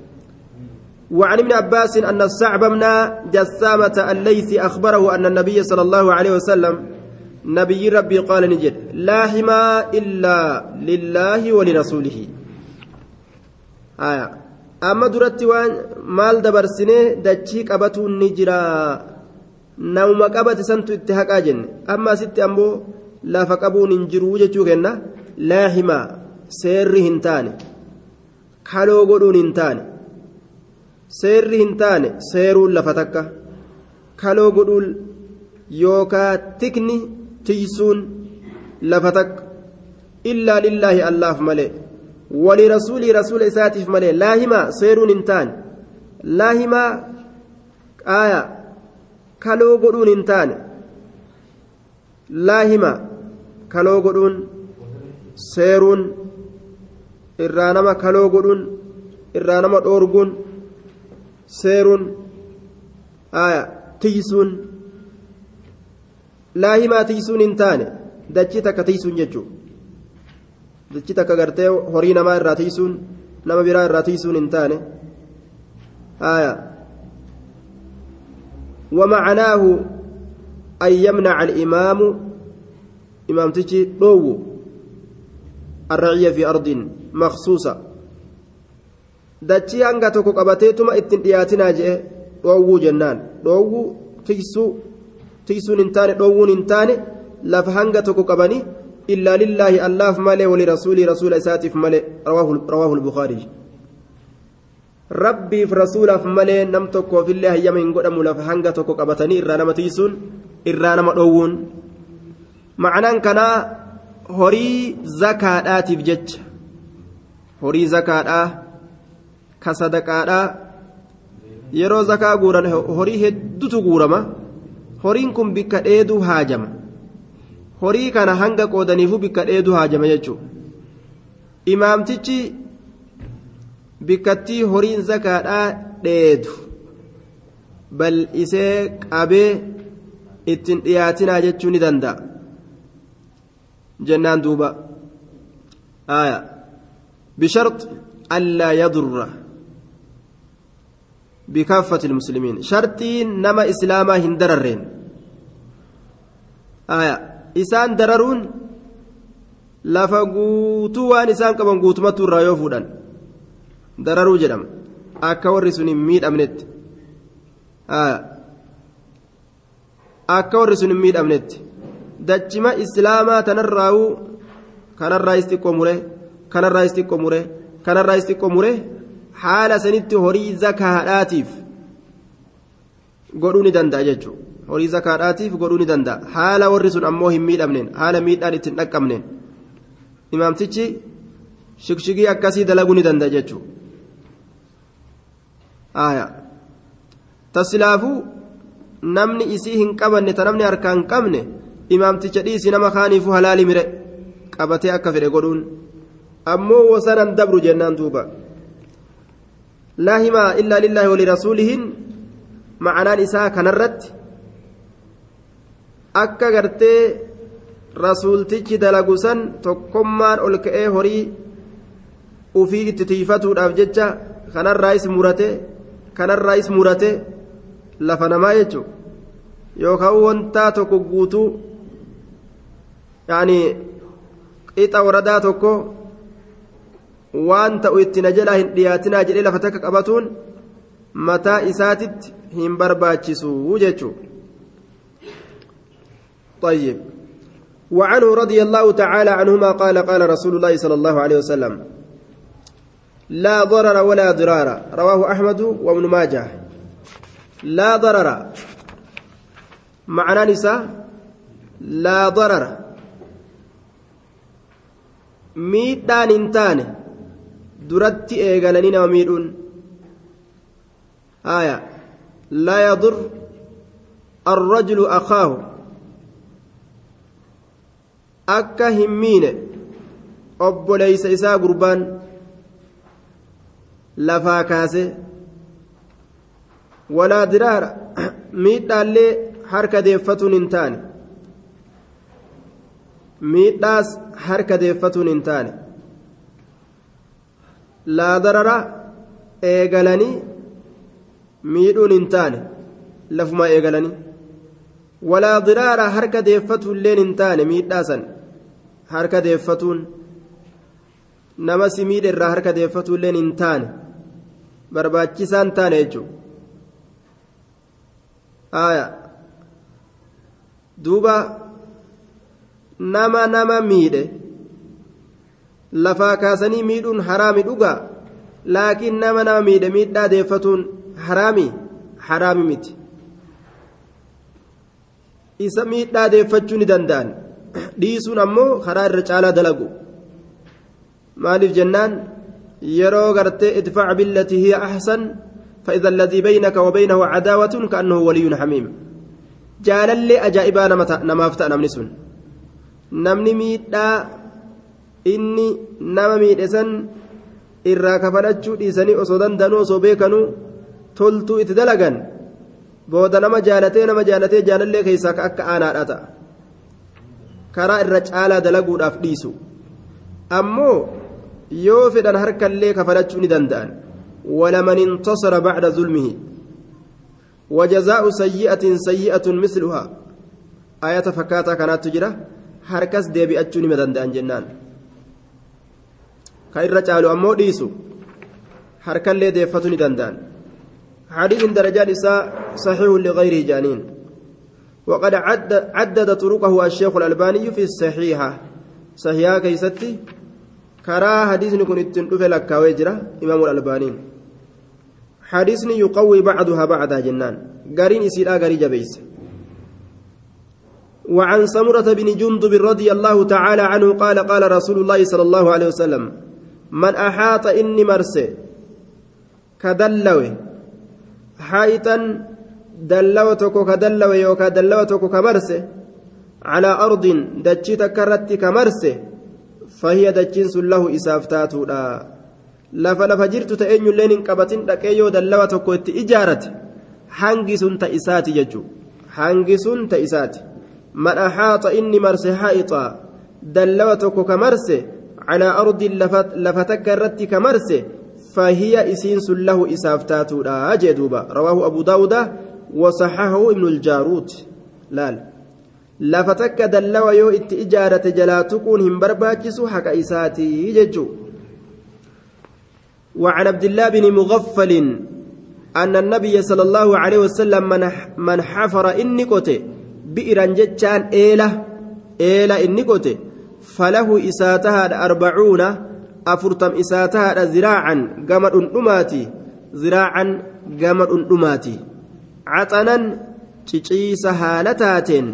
وعن ابن عباس أن الصعب بن جسامة الليثي أخبره أن النبي صلى الله عليه وسلم نبي ربي قال نجد لا حما إلا لله ولرسوله amma duratti waan maal dabarsinee dachii qabatuun ni jira. Nauma qabate santu itti haqaa jenne. Amma asitti ammoo lafa qabuun hin jiru jechuu kenna. Laa himaa seerri hin taane. Kaloo godhuun hin taane. Seerri hin taane. Seeruun lafa takka. Kaloo godhuun yookaa tikni tiysuun lafa takka. Illaa lillaahi allaaf malee. Isaatiif malee laahimaa seeruun hin taane laahimaa qaaya kaloo godhuun hin taane laahimaa kaloo godhuun seeruun irraa nama kaloo godhuun irraa nama dhoorguun seeruun aya tiysuun laahimaa tiysuun hin taane dachii takka tiysuun jechuun dachii takka gartee horii namaa irraa tiysuun nama biraa irraa tiysuun hin taane aya ومعناه أن يمنع الإمام إمام تجي دو الرعية في أرض مخصوصة dachii hanga tokko qabateetuma ittiin dhiyaatinaa jee dhoowwuu jennaan dhoowwuu tiksuu tiksuun hin taane dhoowwuun hin taane lafa hanga tokko qabanii lillaahi allaaf malee wali rasuulii rasuula isaatiif malee rawaahu lbukaarii rabbiif rasuulaaf malee nam tokkoofillee hayyama hin godhamu lafa hanga tokko qabatanii irraa nama tiisuun irraa nama dhoowwuun macnaan kanaa horii zakaadhaatiif jecha horii zakaadhaa ka sadaqaadhaa yeroo zakaa guuran horii hedduutu guurama horiin kun bikka dheeduu horii kana hanga qoodaniifuu bikka dheedu haajama jechuudha imaamtichi bikkattii horiin zakaadhaa dheedu. Bal isee qabee ittiin dhiyaatinaa jechuu ni danda'a. Jennaan duuba. Aayaa bishart allaa yadurra. Bikaaffati ilmuslimiin shartiin nama islaamaa hin dararreen. إسان دررون lafa guutuu waan isaan qaban guutumatti irraa yoo fuudhan dararuu jedhama akka warri sun hin miidhamnetti akka warri sun hin miidhamnetti dachima islaamaa tanarraa'uu kanarraa xiqqoo mure kanarraa xiqqoo mure kanarraa xiqqoo mure haala sanitti horii zakaadhaatiif godhuu ni danda'a jechuudha horii zakaadhaatiif godhuu ni danda'a. Haala warri sun ammoo hin miidhamneen haala miidhaan ittiin dhaqqabneen. imaamtichi shikshigii akkasii dalaguu ni danda'a jechuudha tasilaafuu namni isii hin qabanne ta namni harkaa hin qabne imaamticha dhiisi nama kaaniifuu halaali mire qabatee akka fedhe godhuun. Ammoo wasanan dabru jennaan duuba. Laa himaa illaa lillaahi walirasuulihin macanaan isaa kanarratti akka gartee rasuultichi dalagu san tokkummaan ol ka'ee horii ufii itti tiifatuudhaaf jecha kanarraayis murate kanarraayis murate lafa namaa jechuudha yookaan wantaa tokko guutuu yaani qixa waradaa tokko waan ta'u itti na jalaa hin dhiyaatinaa jedhee lafa takka qabatuun mataa isaatitti hin barbaachisu jechuudha. طيب. وعنه رضي الله تعالى عنهما قال قال رسول الله صلى الله عليه وسلم لا ضرر ولا ضرار. رواه أحمد وابن ماجه. لا ضرر. معنى نساء لا ضرر. miidhaan hin taane duratti eegalanii nama miidhuun haya laa yadur arrajulu akka hin miine obboleeysa isaa gurbaan lafaa kaase. Walaa diraara miidhaallee harka deeffatuun hin taane. Miidhaas harka deeffatuun hin taane. Laa darara eegalanii miidhuun hin taane lafuma eegalanii. Walaa diraara harka deeffatuulleen hin taane miidhaasan harka deeffatuun nama si miidhe irraa harka deeffatuulleen hin taane barbaachisaan taane jechuudha. Duuba nama nama miidhe lafaa kaasanii miidhuun haraami dhugaa? Laakiin nama nama miidhe miidhaa deeffatuun haraami? Haraami miti. Isa miidhaa deeffachuu ni danda'an dhiisuun ammoo karaa irra caalaa dalagu maaliif jennaan yeroo gartee idfac billatii hiya ahsan فإذا الذي بينك وبينه عداوة كأنه ولي حميم جالل أجائبا نمافتا نمني سن نمني ميدا إني نما ميدسن irraa kafalachuu dhiisanii osoo dandanuu osoo beekanuu toltuu itti dalagan booda nama jaalatee nama jaalatee jaalallee keessaa akka aanaadha ta'a Karaa irra caalaa dalaguudhaaf dhiisu. Ammoo yoo fedhan harkallee kafalachuu ni danda'an. ولمن انتصر بعد ظلمه وجزاء سيئة سيئة مثلها آية فكاتا كانت تجرى هركس ديبي أتشوني مدندان جنان كايرا جالو أمو ديسو هركا اللي ديفتوني دندان حديث إساء صحيح لغيره جانين وقد عد عدد طرقه الشيخ الألباني في الصحيحة. صحيحة كيستي؟ كرا حديث نكون اتنقف لك إمام الألباني. حديثني يقوي بعضها بعضا جنان. قارين إسيرا قاري جبيس. وعن سمرة بن جندب رضي الله تعالى عنه قال قال رسول الله صلى الله عليه وسلم من أحاط إني مرسي. كدلوي حائطا دلوتك كدلوي يوكا دلوتك كمرسي على أرض دجيت كرت كمرسي فهي دجنس له إسافتاتو lafa lafa jirtu ta eenyulleen hin qabatin dhaqee yoo dallawa tokko itti ijaarate hangi sun ta isaati jechuudha hangi sun ta isaati man axaaxa inni marse haa'ixaa dallawa tokko ka marse calaa ardin lafa takka irratti ka marse فهي إسين له إسافتات لا جدوبا رواه أبو داود وصححه ابن الجارود laal lafa takka dallawa yoo itti ijaarate jalaa tuquun hin barbaachisu haqa isaatii jechuu وعن عبد الله بن مغفل أن النبي صلى الله عليه وسلم من, من حفر إني كوتي بئرا جتشان إيلة إيلة إني كوتي. فله إساتها أربعون أفرتم إساتها ذراعا قمر أماتي ذراعا قمر أماتي caxanan ciciisa haala taateen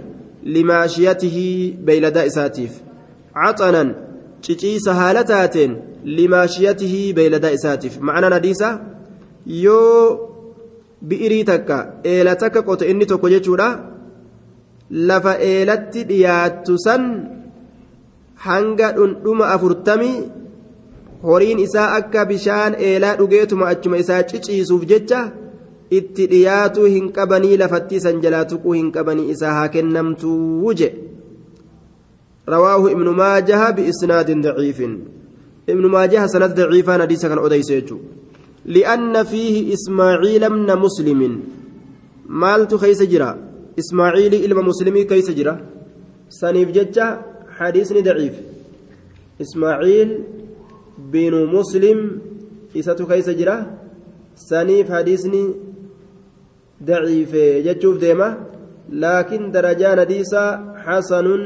limaashiyatihii beeyladaa isaatiif. Caxanan ciciisa haala taateen limaashiyatihii beeyladaa isaatiif. Ma'anaan hadiisa? Yoo bi'irii takka eela takka qote inni tokko jechuudha. Lafa eelatti dhiyaattu san hanga dhundhuma afurtamii horiin isaa akka bishaan eelaa dhugeetuma achuma isaa ciciisuuf jecha itti dhiyaatuu hin qabanii lafatti san jalaa tuquu hin qabanii isaa haa kennamtuu je رواه ابن ماجه بإسناد ضعيف ابن ماجه سند ضعيفا حديثا كان أديسيتو لأن فيه إسماعيل من مسلم مالت خيس جرا إسماعيل إلما مسلمي كيس جرا سنيف ججة حديث ضعيف إسماعيل بن مسلم إساتو كيس جرا سنيف حديثني daciife jechuuf deema laakiin darajaan hadiisaa xasanun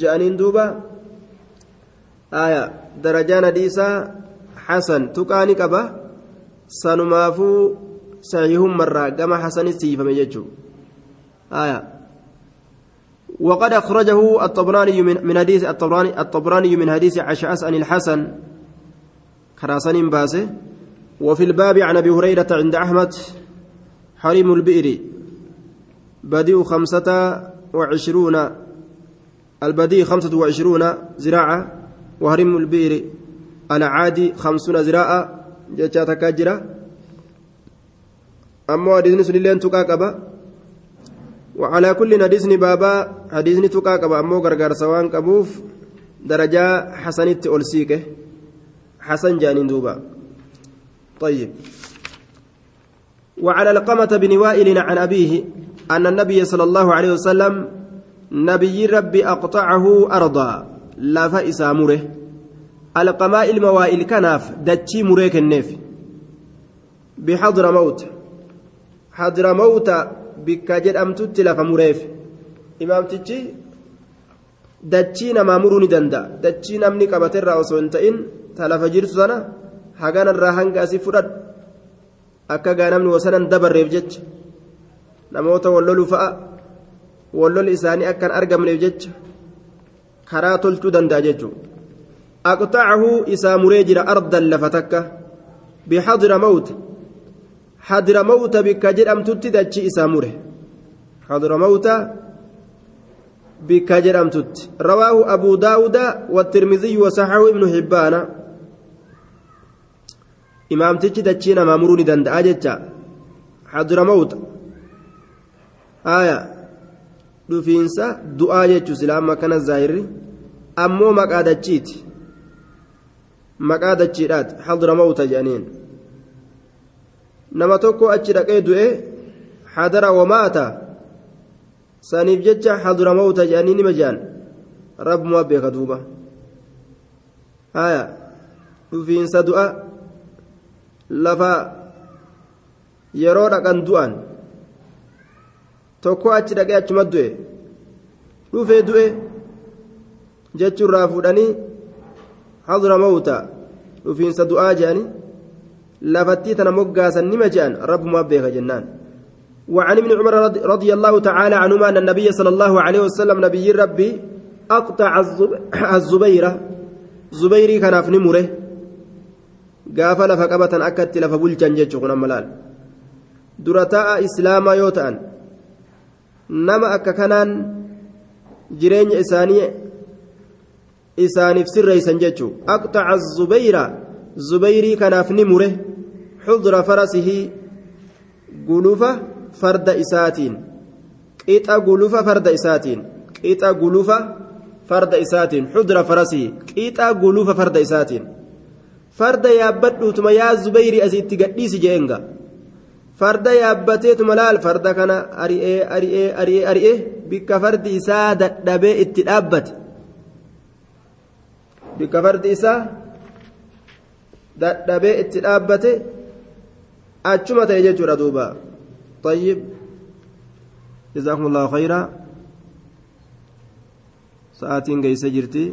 je'aniin duuba aya darajaan hadiisaa xasan tuqaani qaba sanumaafuu saxiihummarraa gama xasanis siifame jechuu aya وقد أخرجه الطبراني من حديث الطبراني الطبراني من حديث عشعاس عن الحسن كراسان باسه وفي الباب عن أبي هريرة عند أحمد حريم البئر. بديء خمسة وعشرون. البديء خمسة وعشرون زراعة. وهرم البئر. العادي خمسون زراعة. جاءت كاجرة أما حديثني سنلين تقاقبا وعلى كل حديثني بابا. حديثني تقاقبا أما غرغر سوان قبوف درجة حسنت ألسيكه حسن جانين دوبا. طيب. وعن القمة بن وائل عن أبيه أن النبي صلى الله عليه وسلم نبي ربي أقطعه أرضا لا فإس مره. القماء الموائل كناف دتشي مريك النيف بحضر موت. حضر موت بكاجر أم تتلف مريف إمام تجي dachii namaa muruu ni danda'a dachii namni qabaterraa osoo hin ta'in talafa jirtu sana haganarraa akka gaa namni wasanan dabarreef jecha namoota wallolu fa'a wallol isaanii akkan argamneef jecha karaa tolchuu danda'a jechuudha aqxacahu isaa muree jira ardan lafa takka bixadira mawta hadira mawta bikka jedhamtutti dachi isaa mure hadira mawta bikka jedhamtutti rawaahu abuu daawuda والترمذي وصححه ابن حبان imaamtichi dachii namaa muruu ni danda'a jecha hadira mawta haya dhufiinsa du'aa jechuu sila amma kana zaahirri ammoo maqaa dachiiti maqaa dachiidhaati hadira mawta jedhaniin nama tokko achi dhaqee du'e hadara wamaata saniif jecha hadira mawta jedhanii nima jedhan rabbumaa beeka duuba haya dhufiinsa du'a lafa yeroo dhaqan du'an tokko achi dhaqee achuma du'e dhufee du'e jechuurraa fuudhanii hadura mawta dhufiinsa du'aa jedhanii lafattii tana moggaasan nima jedhan rabbumaa beeka jennaan وعن ابن عمر رضي الله تعالى عنهما أن النبي صلى الله عليه وسلم نبي ربي أقطع الزبيرة زبيري كان في نمره gaafa lafa qabatan akkatti lafa bulchan jechuun kun amma laal dura taa'a islaamaa yoo ta'an nama akka kanaan jireenya isaanii isaaniif sirreeysan jechuun aqxaca zubayra zubayrii kanaaf ni mure xudura farasihii gulufa farda isaatiin qixa gulufa farda isaatiin qixa gulufa farda isaatiin xudura farasihii qixa gulufa farda isaatiin farda yaabbadhuutuma yaa zubayri asii itti gadhiisi jeenga farda yaabbateetuma laal farda kana ari'ee ari'ee ari'ee ari'ee bikka fardi isaa dadhabee itti dhaabbate bikka fardi isaa dadhabee itti dhaabbate achuma ta'e jechuudha duuba طيب جزاكم الله خيرا ساعتين جيسة جرتي